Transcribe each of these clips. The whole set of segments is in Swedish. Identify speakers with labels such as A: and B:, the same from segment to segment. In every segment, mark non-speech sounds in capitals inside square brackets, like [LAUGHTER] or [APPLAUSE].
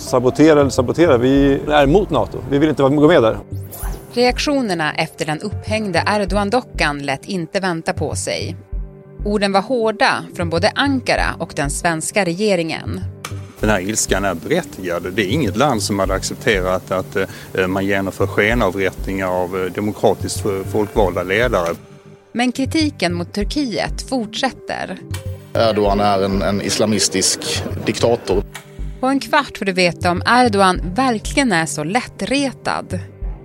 A: sabotera eller sabotera. Vi är emot NATO. Vi vill inte gå med där.
B: Reaktionerna efter den upphängda Erdogan-dockan lät inte vänta på sig. Orden var hårda från både Ankara och den svenska regeringen.
C: Den här ilskan är berättigad. Det är inget land som hade accepterat att eh, man genomför skenavrättningar av eh, demokratiskt folkvalda ledare.
B: Men kritiken mot Turkiet fortsätter.
D: Erdogan är en, en islamistisk diktator.
B: På en kvart får du veta om Erdogan verkligen är så lättretad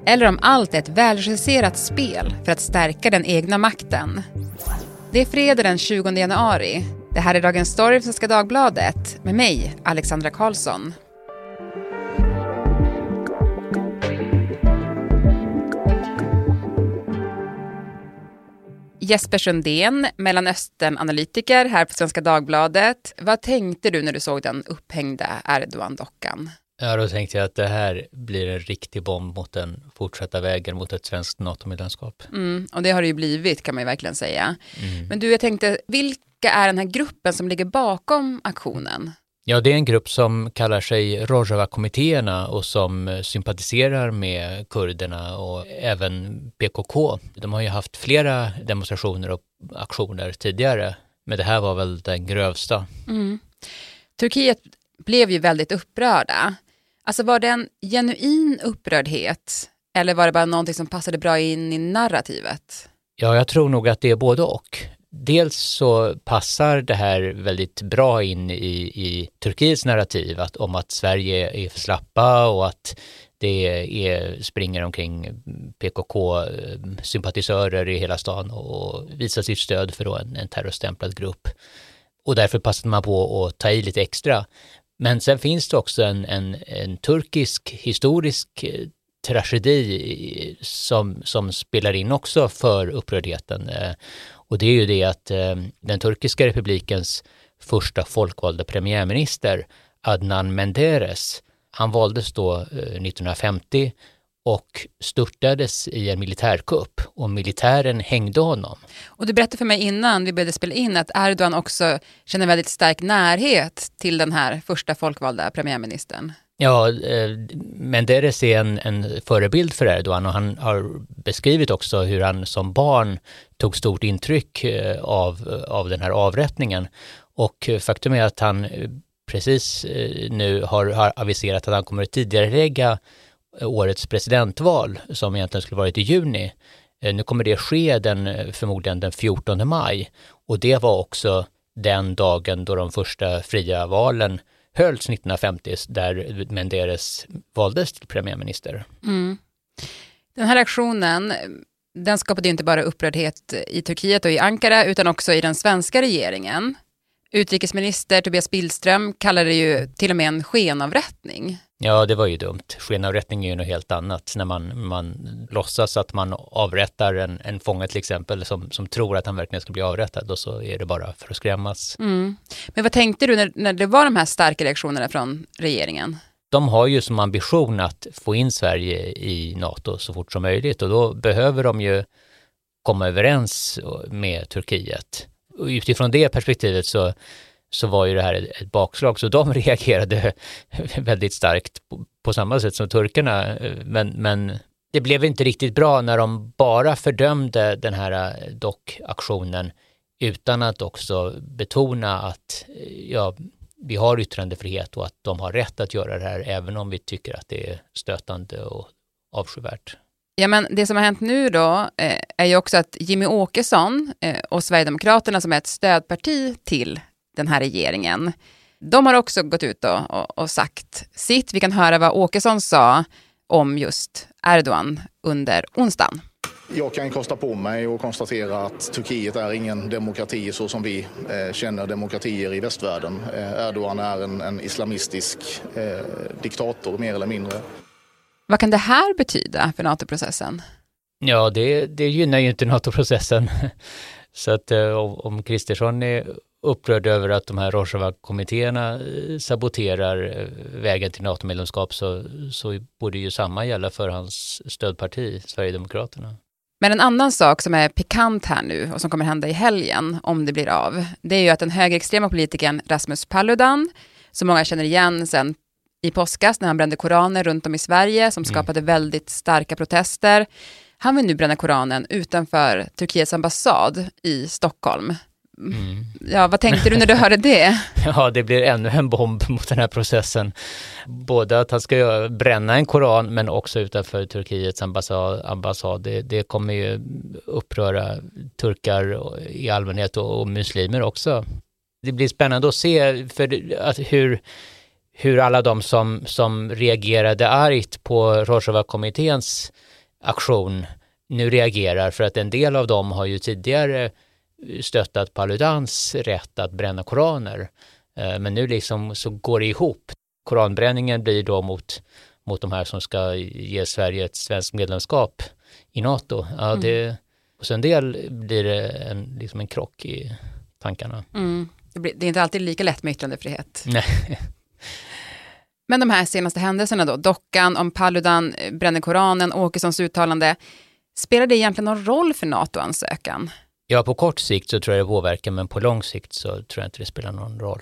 B: eller om allt är ett välregisserat spel för att stärka den egna makten. Det är fredag den 20 januari. Det här är Dagens Story från Svenska Dagbladet med mig, Alexandra Karlsson. Jesper Sundén, Mellanöstern-analytiker här på Svenska Dagbladet. Vad tänkte du när du såg den upphängda Erdogan-dockan?
E: Ja, då tänkte jag att det här blir en riktig bomb mot den fortsatta vägen mot ett svenskt NATO-medlemskap.
B: Mm, och det har det ju blivit kan man ju verkligen säga. Mm. Men du, jag tänkte, vilka är den här gruppen som ligger bakom aktionen?
E: Ja, det är en grupp som kallar sig Rojava-kommittéerna och som sympatiserar med kurderna och även PKK. De har ju haft flera demonstrationer och aktioner tidigare, men det här var väl den grövsta. Mm.
B: Turkiet blev ju väldigt upprörda. Alltså var det en genuin upprördhet eller var det bara någonting som passade bra in i narrativet?
E: Ja, jag tror nog att det är både och. Dels så passar det här väldigt bra in i, i Turkiets narrativ att, om att Sverige är för slappa och att det är, springer omkring PKK-sympatisörer i hela stan och visar sitt stöd för en, en terrorstämplad grupp. Och därför passade man på att ta i lite extra. Men sen finns det också en, en, en turkisk historisk eh, tragedi som, som spelar in också för upprördheten. Eh, och det är ju det att eh, den turkiska republikens första folkvalda premiärminister Adnan Menderes, han valdes då eh, 1950 och störtades i en militärkupp och militären hängde honom.
B: Och du berättade för mig innan vi började spela in att Erdogan också känner väldigt stark närhet till den här första folkvalda premiärministern.
E: Ja, eh, Menderes är en, en förebild för Erdogan och han har beskrivit också hur han som barn tog stort intryck eh, av, av den här avrättningen. Och eh, faktum är att han precis nu har, har aviserat att han kommer att tidigarelägga årets presidentval som egentligen skulle varit i juni. Nu kommer det ske den, förmodligen den 14 maj och det var också den dagen då de första fria valen hölls 1950 där Menderes valdes till premiärminister. Mm.
B: Den här aktionen den skapade ju inte bara upprördhet i Turkiet och i Ankara utan också i den svenska regeringen. Utrikesminister Tobias Billström kallade det ju till och med en skenavrättning.
E: Ja, det var ju dumt. Skenavrättning är ju något helt annat. När man, man låtsas att man avrättar en, en fånge till exempel som, som tror att han verkligen ska bli avrättad och så är det bara för att skrämmas. Mm.
B: Men vad tänkte du när, när det var de här starka reaktionerna från regeringen?
E: De har ju som ambition att få in Sverige i NATO så fort som möjligt och då behöver de ju komma överens med Turkiet. Och utifrån det perspektivet så så var ju det här ett bakslag, så de [LAUGHS] reagerade väldigt starkt på, på samma sätt som turkarna. Men, men det blev inte riktigt bra när de bara fördömde den här eh, dockaktionen utan att också betona att eh, ja, vi har yttrandefrihet och att de har rätt att göra det här även om vi tycker att det är stötande och avskyvärt.
B: Ja, men det som har hänt nu då eh, är ju också att Jimmy Åkesson eh, och Sverigedemokraterna som är ett stödparti till den här regeringen. De har också gått ut och, och, och sagt sitt. Vi kan höra vad Åkesson sa om just Erdogan under onsdagen.
D: Jag kan kosta på mig och konstatera att Turkiet är ingen demokrati så som vi eh, känner demokratier i västvärlden. Eh, Erdogan är en, en islamistisk eh, diktator mer eller mindre.
B: Vad kan det här betyda för NATO-processen?
E: Ja, det, det gynnar ju inte NATO-processen. [LAUGHS] Så att eh, om Kristersson är upprörd över att de här Rojava-kommittéerna eh, saboterar eh, vägen till NATO-medlemskap så, så borde ju samma gälla för hans stödparti, Sverigedemokraterna.
B: Men en annan sak som är pikant här nu och som kommer hända i helgen, om det blir av, det är ju att den högerextrema politikern Rasmus Paludan, som många känner igen sen i påskas när han brände koraner runt om i Sverige som skapade väldigt starka protester. Han vill nu bränna Koranen utanför Turkiets ambassad i Stockholm.
E: Mm.
B: Ja, vad tänkte du när du [LAUGHS] hörde det?
E: Ja, det blir ännu en bomb mot den här processen. Både att han ska bränna en koran men också utanför Turkiets ambassad. ambassad. Det, det kommer ju uppröra turkar i allmänhet och, och muslimer också. Det blir spännande att se för att hur, hur alla de som, som reagerade argt på Rojava-kommitténs aktion nu reagerar för att en del av dem har ju tidigare stöttat Paludans rätt att bränna koraner. Eh, Men nu liksom så går det ihop. Koranbränningen blir då mot, mot de här som ska ge Sverige ett svenskt medlemskap i NATO. Ja, det, hos en del blir det en, liksom en krock i tankarna.
B: Mm. Det, blir, det är inte alltid lika lätt med yttrandefrihet.
E: Nej.
B: Men de här senaste händelserna då, dockan om Paludan, eh, bränner Koranen, Åkessons uttalande, spelar det egentligen någon roll för NATO-ansökan?
E: Ja, på kort sikt så tror jag det påverkar, men på lång sikt så tror jag inte det spelar någon roll.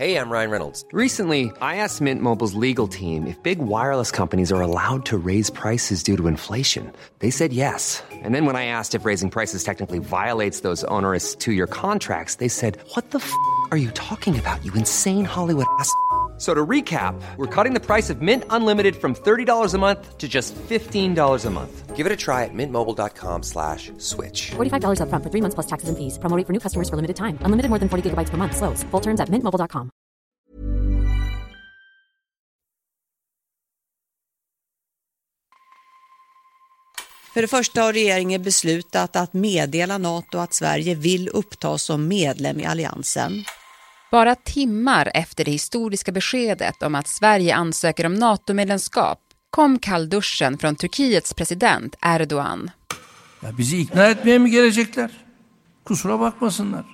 F: Hey, I'm Ryan Reynolds. Recently, I asked Mint Mobile's legal team if big wireless companies are allowed to raise prices due to inflation. They said yes. And then when I asked if raising prices technically violates those onerous two year contracts, they said, What the f are you talking about, you insane Hollywood ass? So to recap, we're cutting the price of Mint Unlimited from $30 a month to just $15 a month. Give it a try at mintmobile.com slash switch.
G: $45 upfront for three months plus taxes and fees. Promo for new customers for limited time. Unlimited more than 40 gigabytes per month. Slows. Full terms at mintmobile.com.
H: För det första har regeringen beslutat att meddela NATO att Sverige vill upptas som medlem i alliansen.
B: Bara timmar efter det historiska beskedet om att Sverige ansöker om NATO-medlemskap kom kallduschen från Turkiets president Erdogan.
I: Ya bizi ikna etmeye mi gelecekler? Kusura bakmasınlar.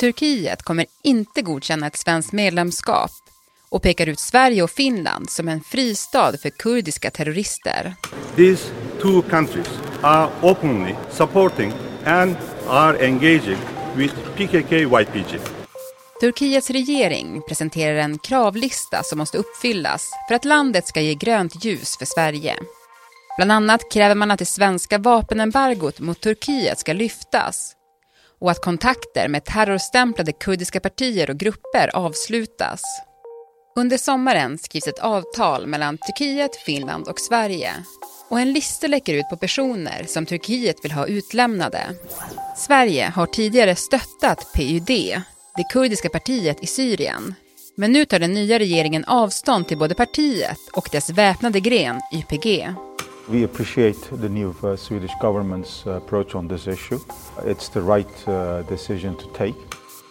B: Turkiet kommer inte godkänna ett svenskt medlemskap och pekar ut Sverige och Finland som en fristad för kurdiska terrorister.
J: These two countries are openly supporting and are engaging with PKK-YPG.
B: Turkiets regering presenterar en kravlista som måste uppfyllas för att landet ska ge grönt ljus för Sverige. Bland annat kräver man att det svenska vapenembargot mot Turkiet ska lyftas och att kontakter med terrorstämplade kurdiska partier och grupper avslutas. Under sommaren skrivs ett avtal mellan Turkiet, Finland och Sverige och en lista läcker ut på personer som Turkiet vill ha utlämnade. Sverige har tidigare stöttat PYD, det kurdiska partiet i Syrien. Men nu tar den nya regeringen avstånd till både partiet och dess väpnade gren YPG.
K: We appreciate the new uh, Swedish government's uh, approach on this issue. It's the right uh, decision to take.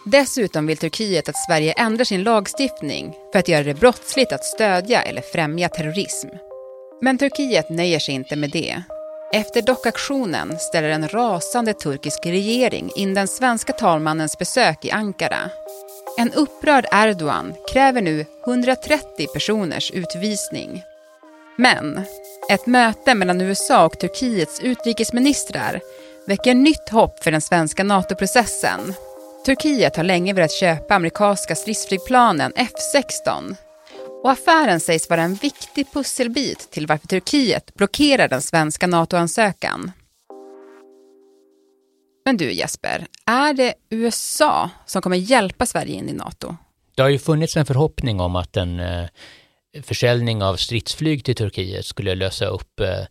B: Dessutom vill Turkiet att Sverige ändrar sin lagstiftning för att göra det brottsligt att stödja eller främja terrorism. Men Turkiet nöjer sig inte med det. Efter dockaktionen ställer en rasande turkisk regering in den svenska talmannens besök i Ankara. En upprörd Erdogan kräver nu 130 personers utvisning. Men ett möte mellan USA och Turkiets utrikesministrar väcker nytt hopp för den svenska NATO-processen. Turkiet har länge velat köpa amerikanska stridsflygplanen F16 och affären sägs vara en viktig pusselbit till varför Turkiet blockerar den svenska NATO-ansökan. Men du Jesper, är det USA som kommer hjälpa Sverige in i NATO?
E: Det har ju funnits en förhoppning om att en eh, försäljning av stridsflyg till Turkiet skulle lösa upp eh,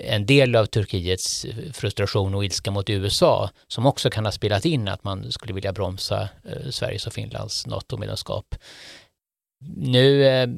E: en del av Turkiets frustration och ilska mot USA som också kan ha spelat in att man skulle vilja bromsa eh, Sveriges och Finlands NATO-medlemskap. Nu eh,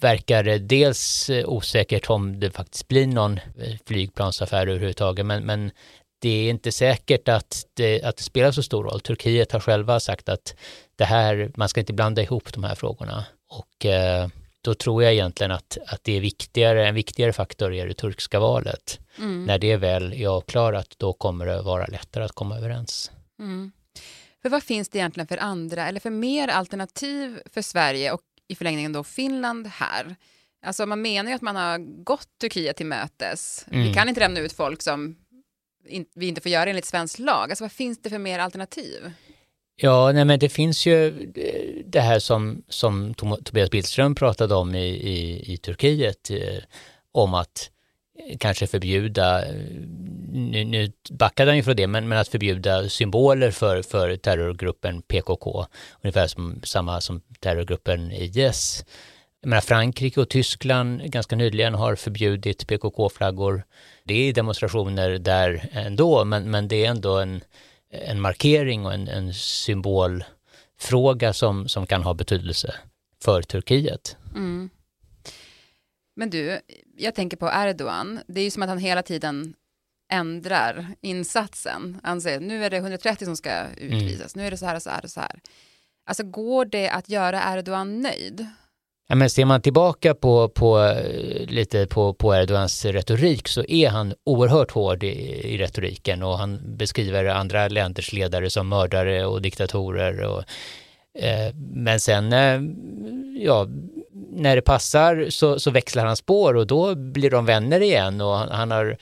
E: verkar det dels eh, osäkert om det faktiskt blir någon eh, flygplansaffär överhuvudtaget, men, men det är inte säkert att det, att det spelar så stor roll. Turkiet har själva sagt att det här, man ska inte blanda ihop de här frågorna. Och eh, då tror jag egentligen att, att det är viktigare, en viktigare faktor är det turkiska valet.
B: Mm.
E: När det väl är avklarat, då kommer det vara lättare att komma överens.
B: Mm. För vad finns det egentligen för andra eller för mer alternativ för Sverige och i förlängningen då Finland här? Alltså man menar ju att man har gått Turkiet till mötes. Vi
E: Mm.
B: kan inte lämna ut folk som in, vi inte får göra enligt svensk lag. Alltså vad finns det för mer alternativ?
E: Ja, nej men det finns ju, det här som, som Tobias Billström pratade om i, i, i Turkiet, eh, om att kanske förbjuda, nu, nu backade han ju från det, men, men att förbjuda symboler för, för terrorgruppen PKK, ungefär som samma som terrorgruppen IS. Jag menar, Frankrike och Tyskland ganska nyligen har förbjudit PKK-flaggor. Det är demonstrationer där ändå, men, men det är ändå en, en markering och en, en symbolfråga som, som kan ha betydelse för Turkiet.
B: Mm. Men du, jag tänker på Erdogan. Det är ju som att han hela tiden ändrar insatsen. Han säger nu är det 130 som ska utvisas, mm. nu är det så här och så här och så här. Alltså går det att göra Erdogan nöjd?
E: Ja, men ser man tillbaka på, på eh, lite på, på Erdogans retorik så är han oerhört hård i, i retoriken och han beskriver andra länders ledare som mördare och diktatorer. Och, eh, men sen, eh, ja, när det passar så, så växlar han spår och då blir de vänner igen och han, han har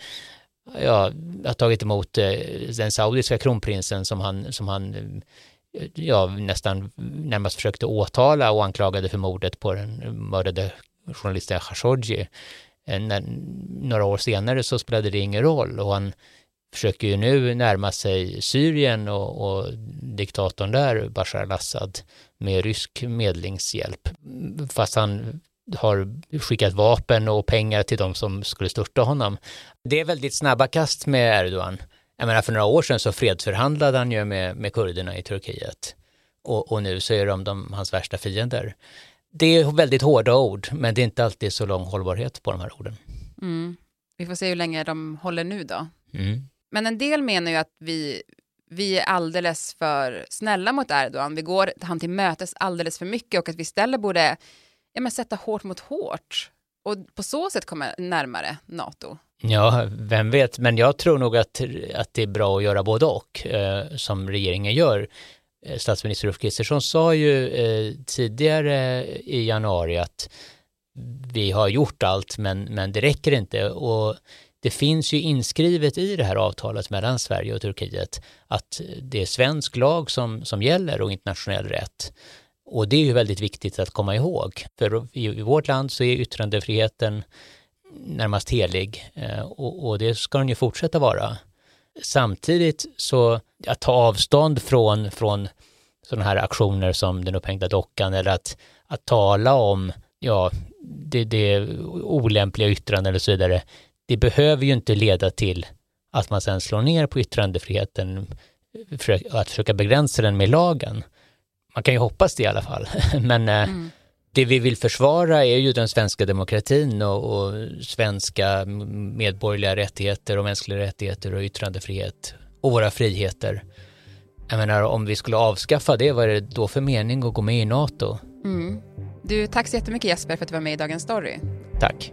E: ja, har tagit emot eh, den saudiska kronprinsen som han, som han eh, ja, nästan närmast försökte åtala och anklagade för mordet på den mördade journalisten Khashoggi. Eh, några år senare så spelade det ingen roll och han försöker ju nu närma sig Syrien och, och diktatorn där, Bashar al-Assad, med rysk medlingshjälp. Fast han har skickat vapen och pengar till de som skulle störta honom. Det är väldigt snabba kast med Erdogan. Jag menar för några år sedan så fredsförhandlade han ju med, med kurderna i Turkiet. Och, och nu så är de, de hans värsta fiender. Det är väldigt hårda ord, men det är inte alltid så lång hållbarhet på de här orden.
B: Mm. Vi får se hur länge de håller nu då.
E: Mm.
B: Men en del menar ju att vi, vi är alldeles för snälla mot Erdogan. Vi går han till mötes alldeles för mycket och att vi istället borde ja, men sätta hårt mot hårt och på så sätt komma närmare NATO.
E: Ja, vem vet, men jag tror nog att, att det är bra att göra både och, eh, som regeringen gör. Eh, statsminister Ulf Kristersson sa ju eh, tidigare i januari att vi har gjort allt, men, men det räcker inte. Och det finns ju inskrivet i det här avtalet mellan Sverige och Turkiet att det är svensk lag som, som gäller och internationell rätt. Och det är ju väldigt viktigt att komma ihåg. För i, i vårt land så är yttrandefriheten närmast helig eh, och, och, det ska den ju fortsätta vara. Samtidigt så att ta avstånd från, från sådana här aktioner som den upphängda dockan eller att, att tala om ja, det, det olämpliga yttranden och så vidare, det behöver ju inte leda till att man sen slår ner på yttrandefriheten och att försöka begränsa den med lagen. Man kan ju hoppas det i alla fall, [LAUGHS] men eh, mm. det vi vill försvara är ju den svenska demokratin och, och, svenska medborgerliga rättigheter och mänskliga rättigheter och yttrandefrihet och våra friheter. Jag menar, om vi skulle avskaffa det, vad är det då för mening att gå med i NATO?
B: Mm. Du, tack så jättemycket Jesper för att du var med i Dagens Story.
E: Tack.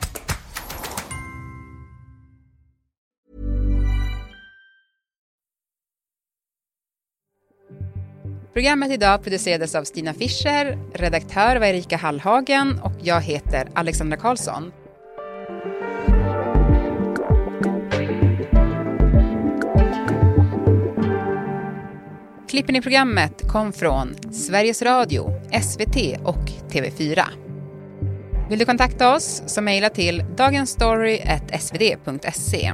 B: Programmet idag producerades av Stina Fischer, redaktör var Erika Hallhagen och jag heter Alexandra Karlsson. Klippen i programmet kom från Sveriges Radio, SVT och TV4. Vill du kontakta oss så mejla till dagensstory.svd.se.